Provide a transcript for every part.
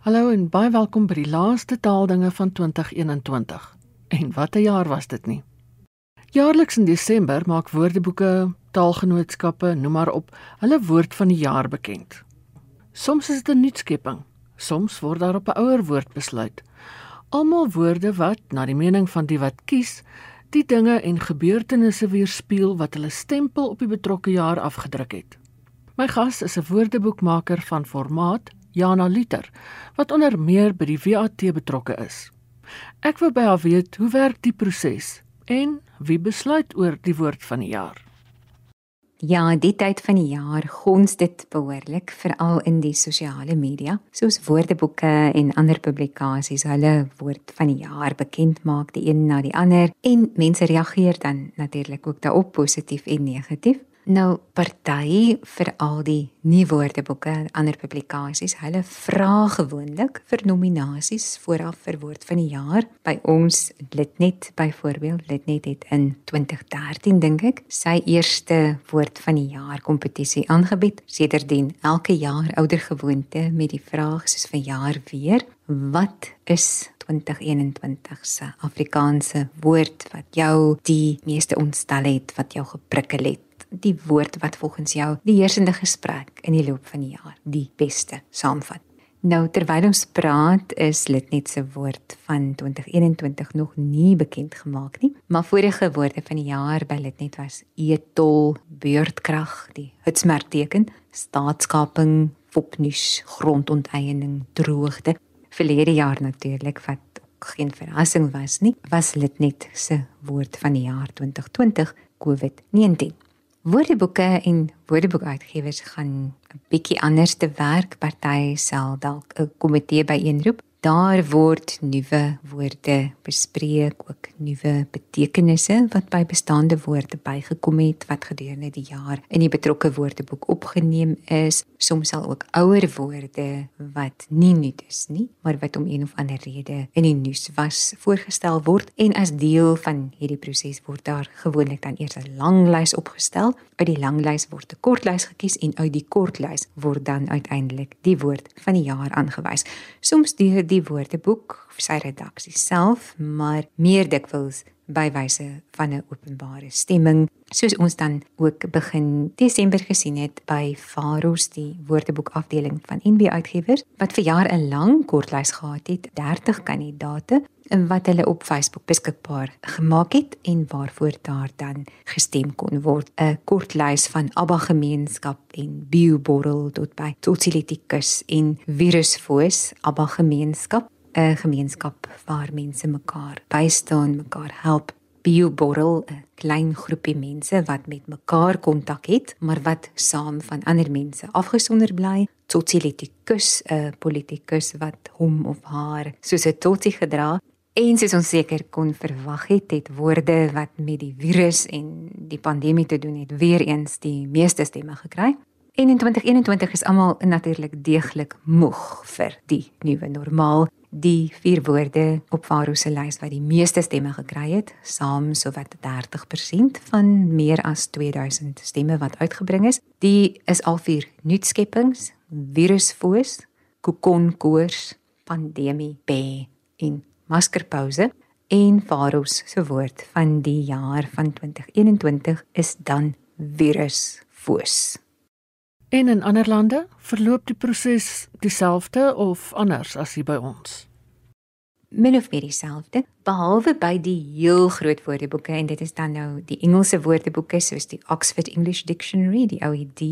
Hallo en baie welkom by die laaste taaldinge van 2021. En wat 'n jaar was dit nie. Jaarliks in Desember maak woordeboeke, taalgenootskappe, noem maar op, hulle woord van die jaar bekend. Soms is dit 'n nuutskepping, soms word daar op 'n ouer woord besluit. Almal woorde wat, na die mening van die wat kies, die dinge en gebeurtenisse weerspieël wat hulle stempel op die betrokke jaar afgedruk het. My gas is 'n woordeboekmaker van formaat Jana Liter wat onder meer by die VAT betrokke is. Ek wil by haar weet hoe werk die proses en wie besluit oor die woord van die jaar. Ja, die tyd van die jaar gons dit behoorlik veral in die sosiale media, soos woordeboeke en ander publikasies hulle woord van die jaar bekend maak die een na die ander en mense reageer dan natuurlik ook daarop positief en negatief. Nou party vir al die nuwe woordeboeke en ander publikasies, hulle vra gewoonlik vir nominasies vooraf vir woord van die jaar. By ons Litnet byvoorbeeld, Litnet het in 2013 dink ek sy eerste woord van die jaar kompetisie aangebied. Sedertdien elke jaar ouer gewoonte met die vraag soos vir jaar weer, wat is 2021 se Afrikaanse woord wat jou die meeste ontstel het, wat jou geprikkel het? Die woord wat volgens jou die heersende gesprek in die loop van die jaar die beste saamvat. Nou terwyl ons praat is dit net se woord van 2021 nog nie bekend gemaak nie, maar vorige woorde van die jaar by dit net was etol, beurtkrag, die hitsmerkteken, staatskaping, fopnuus, grondonteiening, droogte. Verlede jaar natuurlik wat geen verrassing was nie, was dit net se woord van die jaar 2020 COVID-19. Woordeboeke en woordeboekuitgewers gaan 'n bietjie anders te werk. Party sal dalk 'n komitee byeenroep Daar word nuwe woorde bespreek, ook nuwe betekenisse wat by bestaande woorde bygekom het wat gedurende die jaar in die betrokke woordeboek opgeneem is. Soms sal ook ouer woorde wat nie nuut is nie, maar wat om een of ander rede in die nuus was, voorgestel word en as deel van hierdie proses word daar gewoonlik dan eers 'n lang lys opgestel. Uit die lang lys word 'n kort lys gekies en uit die kort lys word dan uiteindelik die woord van die jaar aangewys. Soms deur die woordeboek of sy redaksie self, maar meer dikwels by wyse van 'n openbare stemming, soos ons dan ook begin Desember gesien het by Faros die woordeboek afdeling van NB Uitgewers wat vir jaar 'n lang kortlys gehad het, 30 kandidate en wat hulle op Facebook beskikbaar gemaak het en waarvoor daar dan gestem kon word. 'n Kortlys van Abba gemeenskap en Bioborrel tot by Totsilitikus en Virusfoos Abba gemeenskap 'n gemeenskap waar mense mekaar bystaan, mekaar help. Bioborrel 'n klein groepie mense wat met mekaar kontak het, maar wat saam van ander mense afgesonder bly. Totsilitikus 'n politikus wat hom of haar soos 'n totsie gedra En soos ons seker kon verwag het, het woorde wat met die virus en die pandemie te doen het, weer eens die meeste stemme gekry. En in 2021 is almal natuurlik deeglik moeg vir die nuwe normaal. Die vier woorde op Faro se lys wat die meeste stemme gekry het, saam sowat 30% van meer as 2000 stemme wat uitgebring is, die is al vier nuutskeppings: virusfoos, kokonkoors, pandemie, be en maskerpouse en Faros se woord van die jaar van 2021 is dan virusfoos. En in ander lande verloop die proses dieselfde of anders as hier by ons. Min of meer dieselfde, behalwe by die heel groot woordeboeke en dit is dan nou die Engelse woordeboeke soos die Oxford English Dictionary, die OED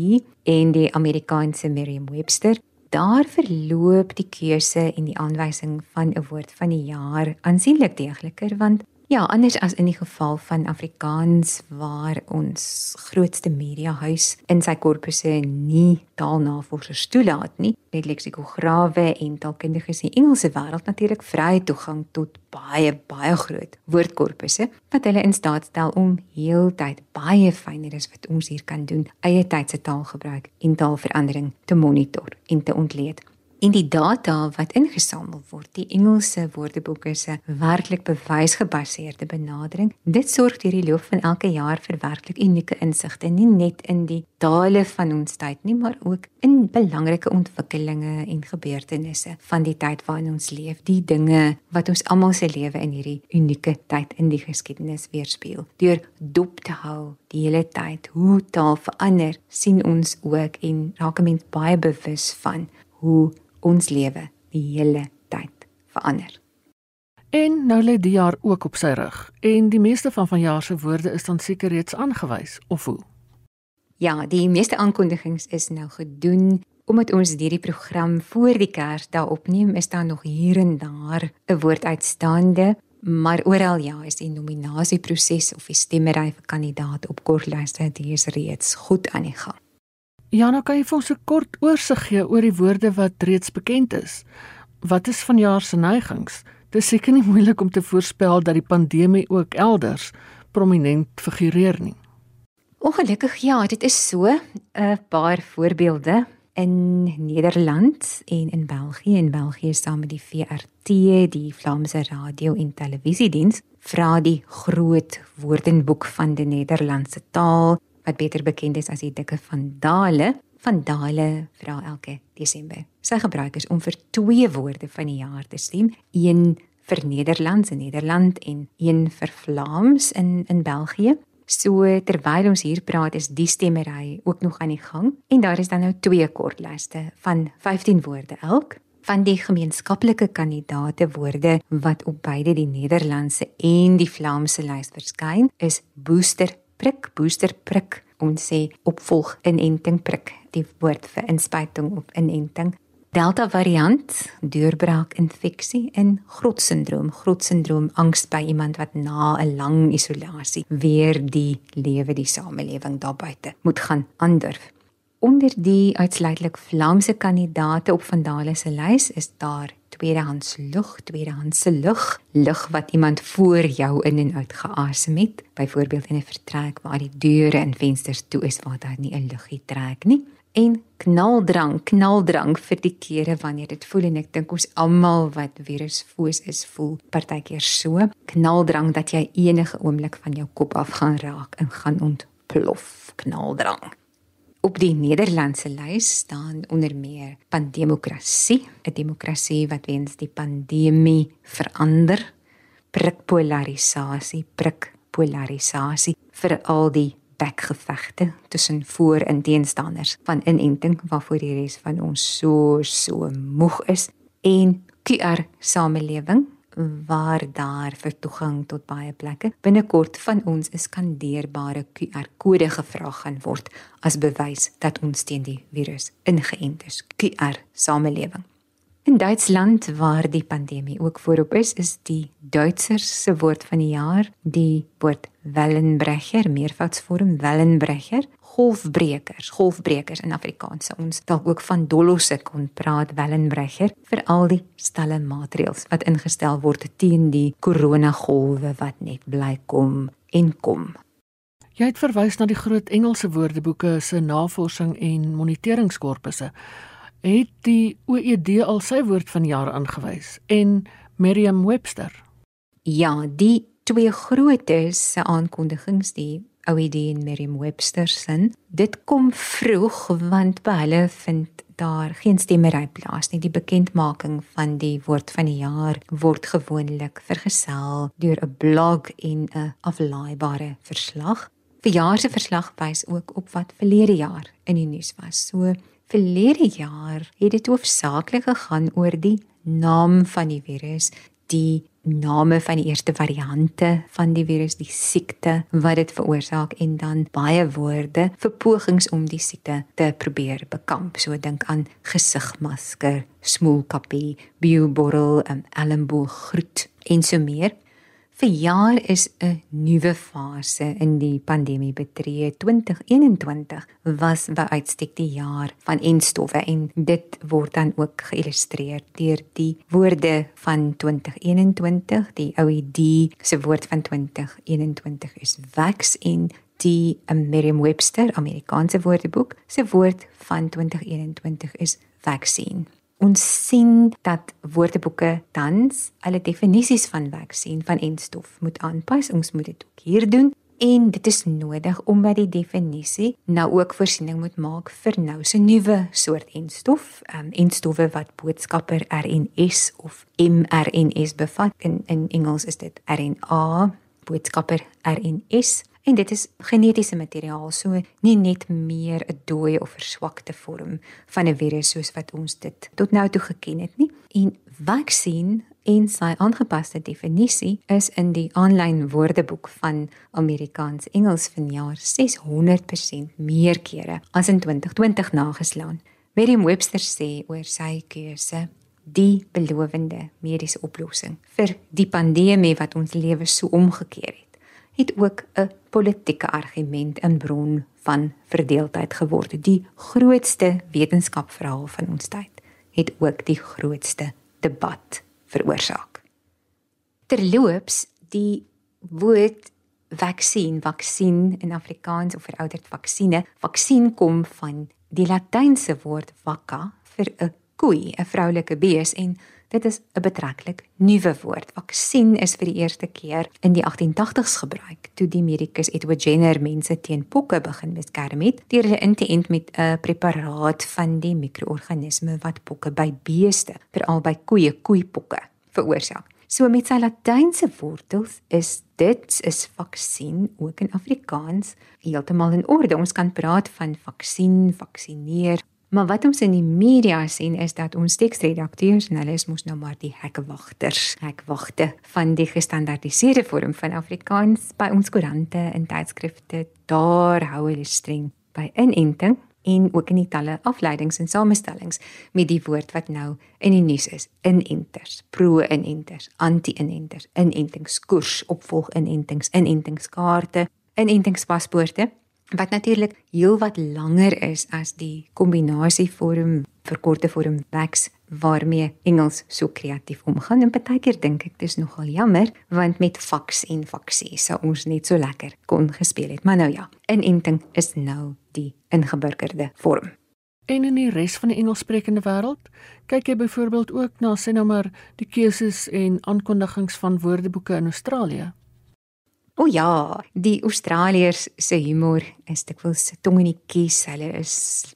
en die Amerikaanse Merriam-Webster daar verloop die keuse en die aanwysing van 'n woord van die jaar aansienlik deegliker want ja, anders as in die geval van Afrikaans waar ons grootste mediahuis in sy korpusse nie taalnavorsers toelaat nie, het leksikograwe en taalkundiges in die Engelse wêreld natuurlik vrye toegang tot baie baie groot woordkorpusse wat hulle in staat stel om heeltyd baie fyner as wat ons hier kan doen, eie tydse taalgebruik en taalverandering te monitor en te ontleed. En die data wat ingesamel word, die Engelse woordeboeke se werklik bewysgebaseerde benadering, dit sorg deur die loop van elke jaar vir werklik unieke insigte, nie net in die dale van ons tyd nie, maar ook in belangrike ontwikkelinge en gebeurtenisse van die tyd waarin ons leef, die dinge wat ons almal se lewe in hierdie unieke tyd in die geskiedenis weerspieël. Deur dop te hou die hele tyd hoe taal verander, sien ons ook en raak 'n mens baie bewus van hoe ons lewe die hele tyd verander. En nou lê die jaar ook op sy rug en die meeste van vanjaar se woorde is dan seker reeds aangewys of hoe? Ja, die meeste aankondigings is nou gedoen omdat ons hierdie program voor die Kersdae opneem, is daar nog hier en daar 'n woord uitstaande, maar oral ja, is die nominasieproses of die stemmery vir kandidaat op kortlyste dies reeds goed aan die gang. Ja, nou kan jy vir ons 'n kort oorsig gee oor die woorde wat reeds bekend is. Wat is vanjaar se neigings? Dit is seker nie moeilik om te voorspel dat die pandemie ook elders prominent figureer nie. Ongelukkig ja, dit is so. 'n Paar voorbeelde in Nederland en in België en België saam met die VRT, die Vlaamse Radio en Televisiediens, vra die groot woordenboek van die Nederlandse taal wat beter bekend is as die dikke van Dale, van Dale vra elke Desember. Sy gebruik is om vir twee woorde van die jaar te stem, een vir Nederlands in Nederland en een vir Vlaams in in België. So terwyl ons hier praat is die stemmery ook nog aan die gang en daar is dan nou twee kortlyste van 15 woorde elk van die gemeenskaplike kandidate woorde wat op beide die Nederlandse en die Vlaamse lys verskyn is booster prik booster prik. Ons sê opvolg inenting prik die woord vir inspuiting of inenting. Delta variant deurbraak infeksie en grotsindroom grotsindroom angs by iemand wat na 'n lang isolasie weer die lewe die samelewing daar buite moet gaan aandurf. Onder die uitsluitlik Vlaamse kandidate op Vandale se lys is daar tweedehands lug, tweedehandse lug, lug wat iemand voor jou in en uit geasem het, byvoorbeeld in 'n vertrek waar die deure en vensters toe is waar daar nie 'n luggie trek nie. En knaldrang, knaldrang vir die kere wanneer dit voel en ek dink ons almal wat virusfoos is, voel partykeer so, knaldrang dat jy enige oomblik van jou kop af gaan raak en gaan ontplof, knaldrang. Op die Nederlandse lys staan onder meer pandemokrasie, 'n demokrasie wat weens die pandemie verander, prikpolarisasie, prikpolarisasie vir al die bekgevegte tussen voor en teenstanders van inenting waarvoor die res van ons so so moeg is en QR samelewing waar daar vir toegang tot baie plekke binnekort van ons 'n skandeerbare QR-kode gevra gaan word as bewys dat ons teen die virus ingeënt is. QR samelewing. In Duitsland waar die pandemie ook voorop is, is die Duitsers se woord van die jaar die woord Wellenbrecher, meervoudsvorm Wellenbrecher golfbrekers, golfbrekers in Afrikaans. Ons dalk ook van dolosse kon praat Wellenbrecher vir al die stelle maatreëls wat ingestel word teen die koronagolwe wat net bly kom en kom. Jy het verwys na die groot Engelse woordeboeke se navorsing en moniteringskorpusse. Het die OED al sy woord van jaar aangewys en Merriam-Webster? Ja, die twee grootes se aankondigings die OED en Merriam-Webster sin. Dit kom vroeg want by hulle vind daar geen stemmery plaas nie. Die bekendmaking van die woord van die jaar word gewoonlik vergesel deur 'n blog en 'n aflaaibare verslag. Verjaar se verslag wys ook op wat verlede jaar in die nuus was. So verlede jaar het dit hoofsaaklik gegaan oor die naam van die virus, die name van die eerste variante van die virus, die siekte wat dit veroorsaak en dan baie woorde vir pogings om die siekte te probeer bekamp. So dink aan gesigmasker, smoelkappie, bioborrel, um, elmboog groet en so meer. Verjaar is 'n nuwe fase in die pandemie betree. 2021 was by uitstek die jaar van enstowwe en dit word dan ook geïllustreer deur die woorde van 2021. Die OED se woord van 2021 is vax en die Merriam-Webster Amerikaanse Woordeboek se woord van 2021 is vaccine. Ons sien dat woordeboeke tans hulle definisies van vaksin van enstof moet aanpas. Ons moet dit ook hier doen en dit is nodig omdat die definisie nou ook voorsiening moet maak vir nou se nuwe soort enstof, um, enstowwe wat boodskapper RNS of mRNS bevat. In in Engels is dit RNA, boodskapper RNS en dit is genetiese materiaal, so nie net meer 'n dooie of verswakte vorm van 'n virus soos wat ons dit tot nou toe geken het nie. En vaksin en sy aangepaste definisie is in die aanlyn woordeboek van Amerikaans Engels vanjaar 600% meer kere as in 2020 nageslaan. Merriam-Webster sê oor sy keuse die belowende mediese oplossing vir die pandemie wat ons lewe so omgekeer het, het ook 'n politieke argument in bron van verdeeldheid geword. Die grootste wetenskapverhaal van ons tyd het ook die grootste debat veroorsaak. Terloops, die woord vaksin, vaksin in Afrikaans of verouderd vaksine, vaksin kom van die latynse woord vacca vir 'n koei, 'n vroulike bees en dit is 'n betreklik nuwe woord. Vaksin is vir die eerste keer in die 1880s gebruik toe die medikus Edward Jenner mense teen pokke begin beskerm het deur hulle in te ent met 'n preparaat van die mikroorganisme wat pokke by beeste, veral by koeie, koeipokke veroorsaak. So met sy latynse wortels is dit is vaksin ook in Afrikaans heeltemal in orde. Ons kan praat van vaksin, vaksineer. Maar wat ons in die media sien is dat ons teksredakteurs en hulle is mos nou maar die hekwagters, hekwagte van die gestandaardiseerde vorm van Afrikaans by ons koerante en tydskrifte. Daar hou hulle streng by inenting en ook in die talle afleidings en samestellings met die woord wat nou in die nuus is inenters pro-inenters anti-inenters inentingskoers opvolg inentings inentingskaarte inentingspaspoorte wat natuurlik heelwat langer is as die kombinasievorm verkorte vorm vax waarmee Engels so kreatief omgaan. En baie keer dink ek dis nogal jammer want met fax en faksie sou ons net so lekker kon gespeel het. Maar nou ja inenting is nou die ingeburgerde vorm. En in die res van die Engelssprekende wêreld, kyk jy byvoorbeeld ook na sê nou maar die keuses en aankondigings van woordeboeke in Australië. O ja, die Australiërs se humor is dikwels tong in die kies. Hulle is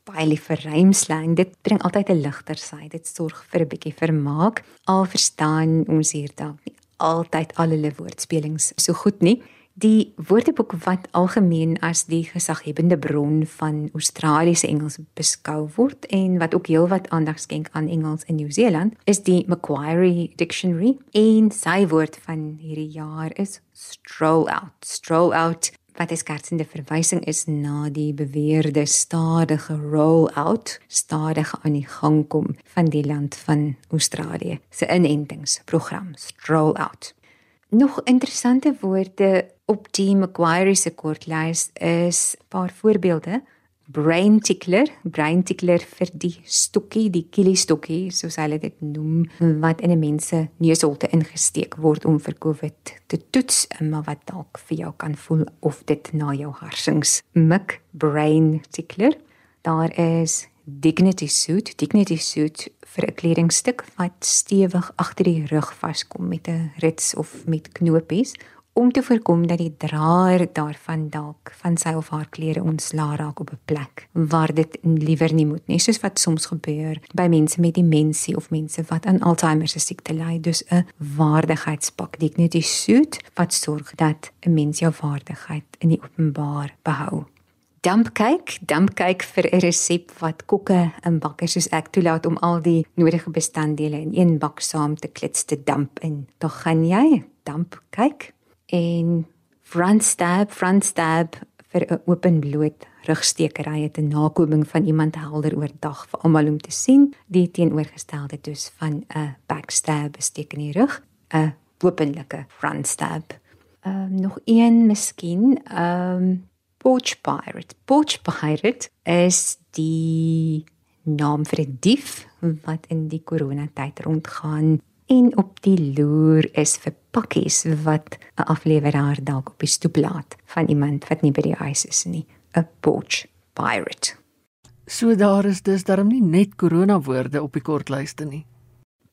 baie lief vir rymslang. Dit bring altyd 'n ligter sy. Dit sorg vir 'n bietjie vermaak. Al verstaan ons hier dalk nie altyd al hulle woordspelings so goed nie. Die Woordeboek wat algemeen as die gesaghebende bron van Australiese Engels beskou word en wat ook heelwat aandag skenk aan Engels in Nieu-Seeland, is die Macquarie Dictionary. En sy woord van hierdie jaar is stroll out. Stroll out wat 'n skertsende verwysing is na die beweerde stadige roll out, stadige aan die gang kom van die land van Australië se inentingsprogram Stroll out. Nog interessante woorde op die Macquarie se kortlys is 'n paar voorbeelde. Brain tickler, brain tickler vir die stokkie, die kili stokkie, soos hulle dit noem, wat in 'n mens se neusholte ingesteek word om vir COVID te toets, maar wat dalk vir jou kan voel of dit na jou harsings mik. Brain tickler. Daar is dignity suit, dignity suit vir 'n kledingstuk wat stewig agter die rug vaskom met 'n rits of met knopies om te voorkom dat die draer daarvan dalk van sy of haar klere ontslaa raak op 'n plek waar dit liewer nie moet nie, soos wat soms gebeur by mense met demensie of mense wat aan Alzheimer se siekte ly. Dus 'n waardigheidspak, dignity suit wat sorg dat 'n mens jou waardigheid in die openbaar behou dampkyk, dampkyk vir 'n resep wat kokke en bakkers soos ek toelaat om al die nodige bestanddele in een bak saam te klits te damp in. Dan gaan jy dampkyk en front stab, front stab vir 'n openbloot rugstekery het 'n nakoming van iemand helder oordag vir almal om te sien. Die teenoorgestelde dus van 'n backstab steek in die rug, 'n openlike front stab. Ehm um, nog een miskien, ehm um, Porch Pirate. Porch Pirate is die naam vir 'n dief wat in die coronatyd rondgaan en op die loer is vir pakkies wat 'n afleweraar dalk op die stoep laat van iemand wat nie by die huis is nie. 'n Porch Pirate. So daar is dus darm nie net korona woorde op die kortlyste nie.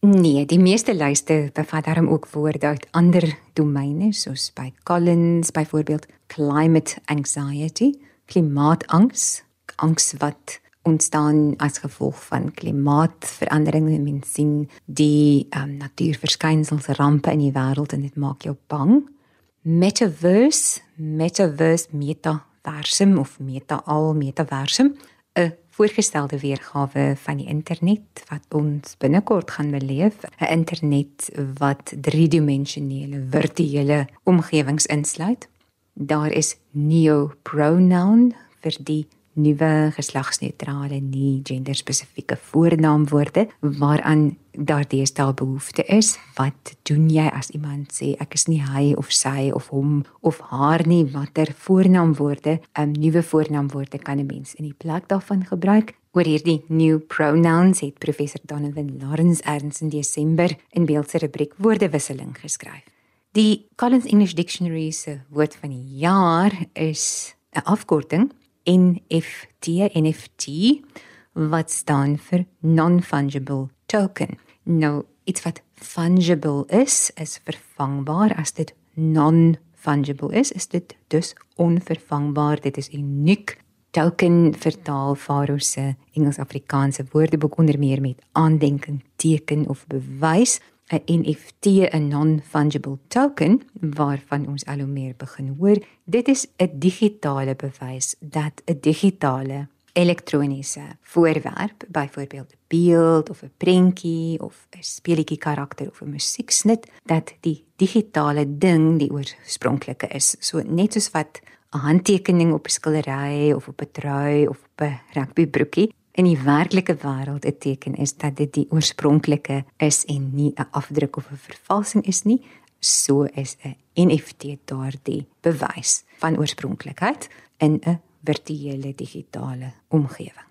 Nee, die meeste lyste bevat daarom ook woorde uit ander domeine soos by Collins byvoorbeeld climate anxiety, klimaatangs, angs wat ontstaan as gevolg van klimaatsverandering. Mens sien die um, natuurverskynsels rampe in die wêreld en dit maak jou bang. Metaverse, metaverse metaversum of meta al metaversum, 'n voorgestelde weergawe van die internet wat ons binnekort gaan beleef, 'n internet wat driedimensionele virtuele omgewings insluit. Daar is neopronoun vir die nuwe geslagsneutrale nie genderspesifieke voornaamwoorde waaraan daar deesdae behoefte is. Wat doen jy as iemand sê ek is nie hy of sy of hom of haar nie? Watter voornaamwoorde, um, nuwe voornaamwoorde kan 'n mens in die plek daarvan gebruik? Oor hierdie new pronouns het professor Donovan Lawrence erns in Desember in beeldse rubriek woordewisseling geskryf. Die Collins English Dictionary se woord van die jaar is 'n afkorting NFT NFT wat staan vir non-fungible token. Nou, iets wat fungible is, is vervangbaar as dit non-fungible is, is dit dus onvervangbaar. Dit is uniek. Token vertaal Faro se Engels-Afrikaanse woordeboek onder meer met aandenking, teken of bewys. 'n NFT, 'n non-fungible token waarvan ons al hoe meer begin hoor. Dit is 'n digitale bewys dat 'n digitale elektroniese voorwerp, byvoorbeeld 'n beeld of 'n prentjie of 'n speletjie karakter of 'n musieksnit, dat die digitale ding die oorspronklike is. So net soos wat 'n handtekening op 'n skildery of op 'n trui of op 'n rugbybroekie in die werklike wêreld 'n teken is dat dit die oorspronklike is en nie 'n afdruk of 'n vervalsing is nie, so is 'n NFT daardie bewys van oorspronklikheid in 'n virtuele digitale omgewing.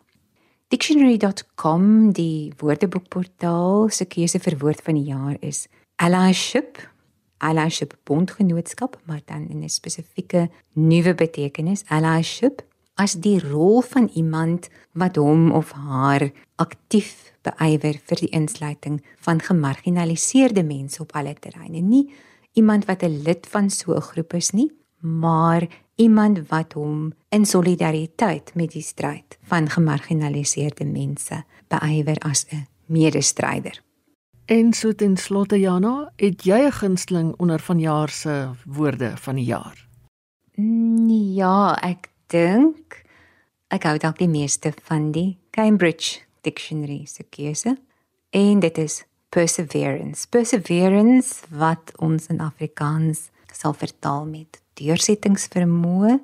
Dictionary.com, die woordeboekportaal se keuse vir woord van die jaar is allyship. Allyship bondgenootskap, maar dan in 'n spesifieke nuwe betekenis, allyship as die rol van iemand wat hom of haar aktief beywer vir die insluiting van gemarginaliseerde mense op alle terreine. Nie iemand wat 'n lid van so 'n groep is nie, maar iemand wat hom in solidariteit met die stryd van gemarginaliseerde mense beywer as 'n medestryder. En so ten slotte Jana, het jy 'n gunsteling onder vanjaar se woorde van die jaar? Nee, ja, ek dink ek hou dalk die meeste van die Cambridge Dictionary se keuse en dit is perseverance. Perseverance wat ons in Afrikaans sal vertaal met deursettingsvermoë,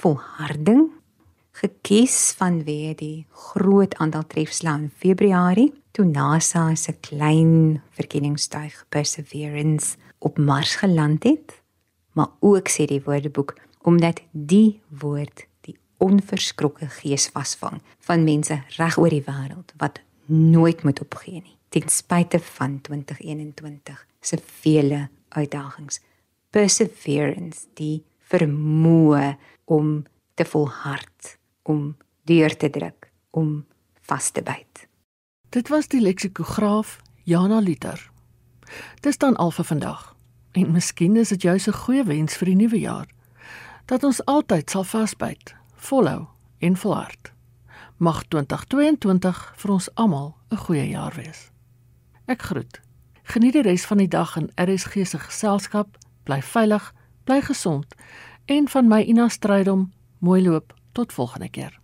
volharding, gekies vanweë die groot aantal trefslae in Februarie toe NASA se klein verkenningstuig Perseverance op Mars geland het, maar ook sê die woordeboek omdat die woord die onverskrokke gees vasvang van mense reg oor die wêreld wat nooit moet opgee nie ten spyte van 2021 se vele uitdagings. Perseverance die vermoë om te volhard om deur te druk om vas te byt. Dit was die leksikograaf Jana Liter dis dan al vir vandag. En miskien is dit jou se goeie wens vir die nuwe jaar dat ons altyd sal vasbyt, volhou en volhard. Mag 2022 vir ons almal 'n goeie jaar wees. Ek groet. Geniet die res van die dag in RSG se geselskap. Bly veilig, bly gesond en van my Ina Strydom, mooi loop tot volgende keer.